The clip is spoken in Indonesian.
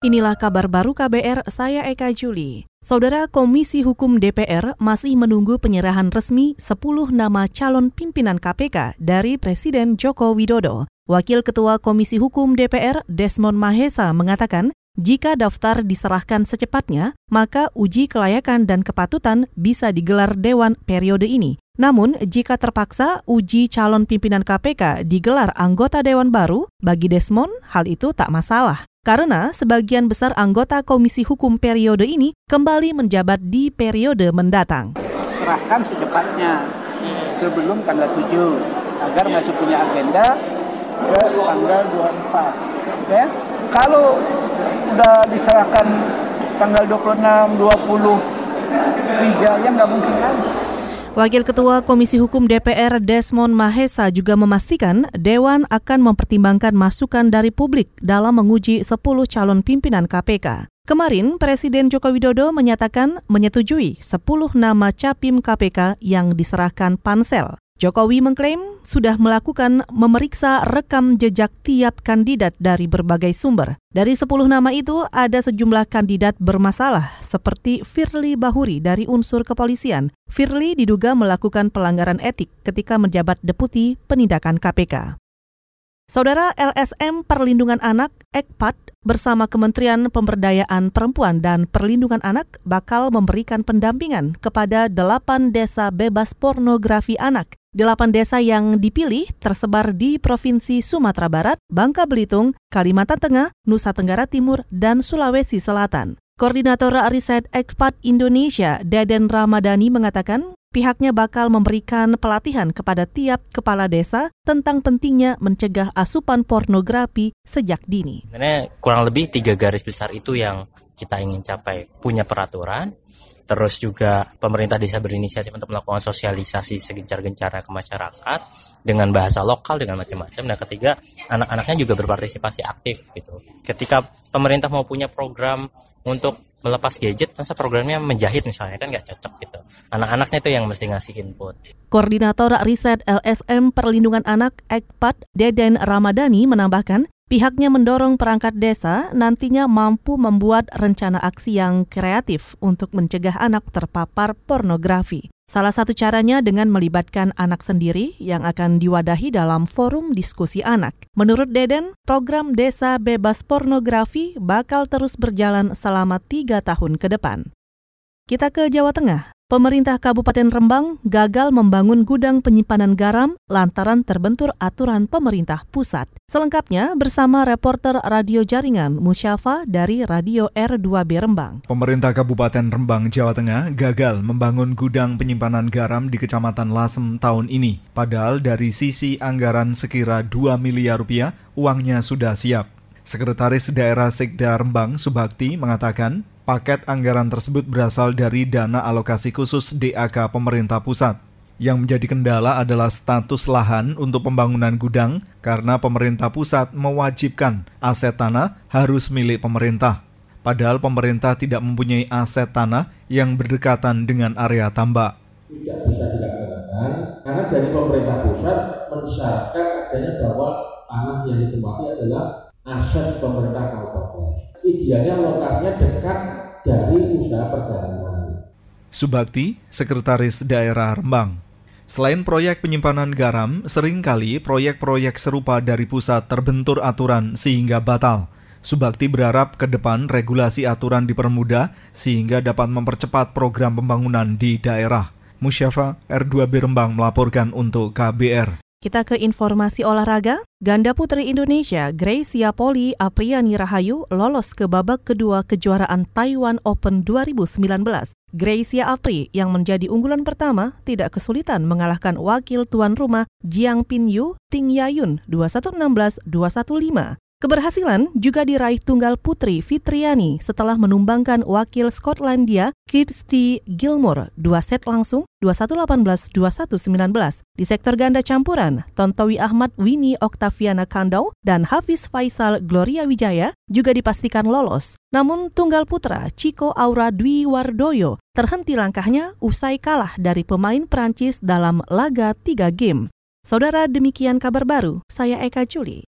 Inilah kabar baru KBR, saya Eka Juli. Saudara Komisi Hukum DPR masih menunggu penyerahan resmi 10 nama calon pimpinan KPK dari Presiden Joko Widodo. Wakil Ketua Komisi Hukum DPR Desmond Mahesa mengatakan, jika daftar diserahkan secepatnya, maka uji kelayakan dan kepatutan bisa digelar Dewan periode ini. Namun, jika terpaksa uji calon pimpinan KPK digelar anggota Dewan baru, bagi Desmond hal itu tak masalah karena sebagian besar anggota Komisi Hukum periode ini kembali menjabat di periode mendatang. Serahkan secepatnya sebelum tanggal 7 agar masih punya agenda ke tanggal 24. Ya. Kalau udah diserahkan tanggal 26, 20, 3 ya nggak mungkin lagi. Wakil Ketua Komisi Hukum DPR Desmond Mahesa juga memastikan Dewan akan mempertimbangkan masukan dari publik dalam menguji 10 calon pimpinan KPK. Kemarin, Presiden Joko Widodo menyatakan menyetujui 10 nama capim KPK yang diserahkan pansel. Jokowi mengklaim sudah melakukan memeriksa rekam jejak tiap kandidat dari berbagai sumber. Dari 10 nama itu ada sejumlah kandidat bermasalah seperti Firly Bahuri dari unsur kepolisian. Firly diduga melakukan pelanggaran etik ketika menjabat deputi penindakan KPK. Saudara LSM Perlindungan Anak EKPAT bersama Kementerian Pemberdayaan Perempuan dan Perlindungan Anak bakal memberikan pendampingan kepada delapan desa bebas pornografi anak. Delapan desa yang dipilih tersebar di Provinsi Sumatera Barat, Bangka Belitung, Kalimantan Tengah, Nusa Tenggara Timur, dan Sulawesi Selatan. Koordinator Riset EKPAT Indonesia, Deden Ramadhani mengatakan pihaknya bakal memberikan pelatihan kepada tiap kepala desa tentang pentingnya mencegah asupan pornografi sejak dini. Sebenarnya kurang lebih tiga garis besar itu yang kita ingin capai. Punya peraturan, terus juga pemerintah desa berinisiatif untuk melakukan sosialisasi segencar-gencarnya ke masyarakat dengan bahasa lokal dengan macam-macam. Dan ketiga, anak-anaknya juga berpartisipasi aktif gitu. Ketika pemerintah mau punya program untuk melepas gadget, masa programnya menjahit misalnya kan nggak cocok gitu. Anak-anaknya itu yang mesti ngasih input. Koordinator Riset LSM Perlindungan Anak EKPAT Deden Ramadhani menambahkan, pihaknya mendorong perangkat desa nantinya mampu membuat rencana aksi yang kreatif untuk mencegah anak terpapar pornografi. Salah satu caranya dengan melibatkan anak sendiri yang akan diwadahi dalam forum diskusi anak. Menurut Deden, program Desa Bebas Pornografi bakal terus berjalan selama tiga tahun ke depan. Kita ke Jawa Tengah. Pemerintah Kabupaten Rembang gagal membangun gudang penyimpanan garam lantaran terbentur aturan pemerintah pusat. Selengkapnya bersama reporter Radio Jaringan Musyafa dari Radio R2B Rembang. Pemerintah Kabupaten Rembang, Jawa Tengah gagal membangun gudang penyimpanan garam di Kecamatan Lasem tahun ini. Padahal dari sisi anggaran sekira 2 miliar rupiah, uangnya sudah siap. Sekretaris Daerah Sekda Rembang, Subakti, mengatakan Paket anggaran tersebut berasal dari dana alokasi khusus DAK pemerintah pusat. Yang menjadi kendala adalah status lahan untuk pembangunan gudang karena pemerintah pusat mewajibkan aset tanah harus milik pemerintah. Padahal pemerintah tidak mempunyai aset tanah yang berdekatan dengan area tambak. Tidak bisa dilaksanakan karena dari pemerintah pusat mensyaratkan adanya bahwa tanah yang ditempati adalah aset pemerintah kabupaten idealnya lokasinya dekat dari usaha perjalanan. Subakti, Sekretaris Daerah Rembang. Selain proyek penyimpanan garam, sering kali proyek-proyek serupa dari pusat terbentur aturan sehingga batal. Subakti berharap ke depan regulasi aturan dipermudah sehingga dapat mempercepat program pembangunan di daerah. Musyafa R2B Rembang melaporkan untuk KBR. Kita ke informasi olahraga. Ganda putri Indonesia Gracia Poli Apriani Rahayu lolos ke babak kedua kejuaraan Taiwan Open 2019. Gracia Apri yang menjadi unggulan pertama tidak kesulitan mengalahkan wakil tuan rumah Jiang Pinyu Ting Yayun 2116-215. Keberhasilan juga diraih tunggal putri Fitriani setelah menumbangkan wakil Skotlandia Kirsty Gilmore dua set langsung 21-18, 21-19. Di sektor ganda campuran, Tontowi Ahmad Winnie Oktaviana Kandau dan Hafiz Faisal Gloria Wijaya juga dipastikan lolos. Namun tunggal putra Chico Aura Dwi Wardoyo terhenti langkahnya usai kalah dari pemain Prancis dalam laga tiga game. Saudara demikian kabar baru, saya Eka Juli.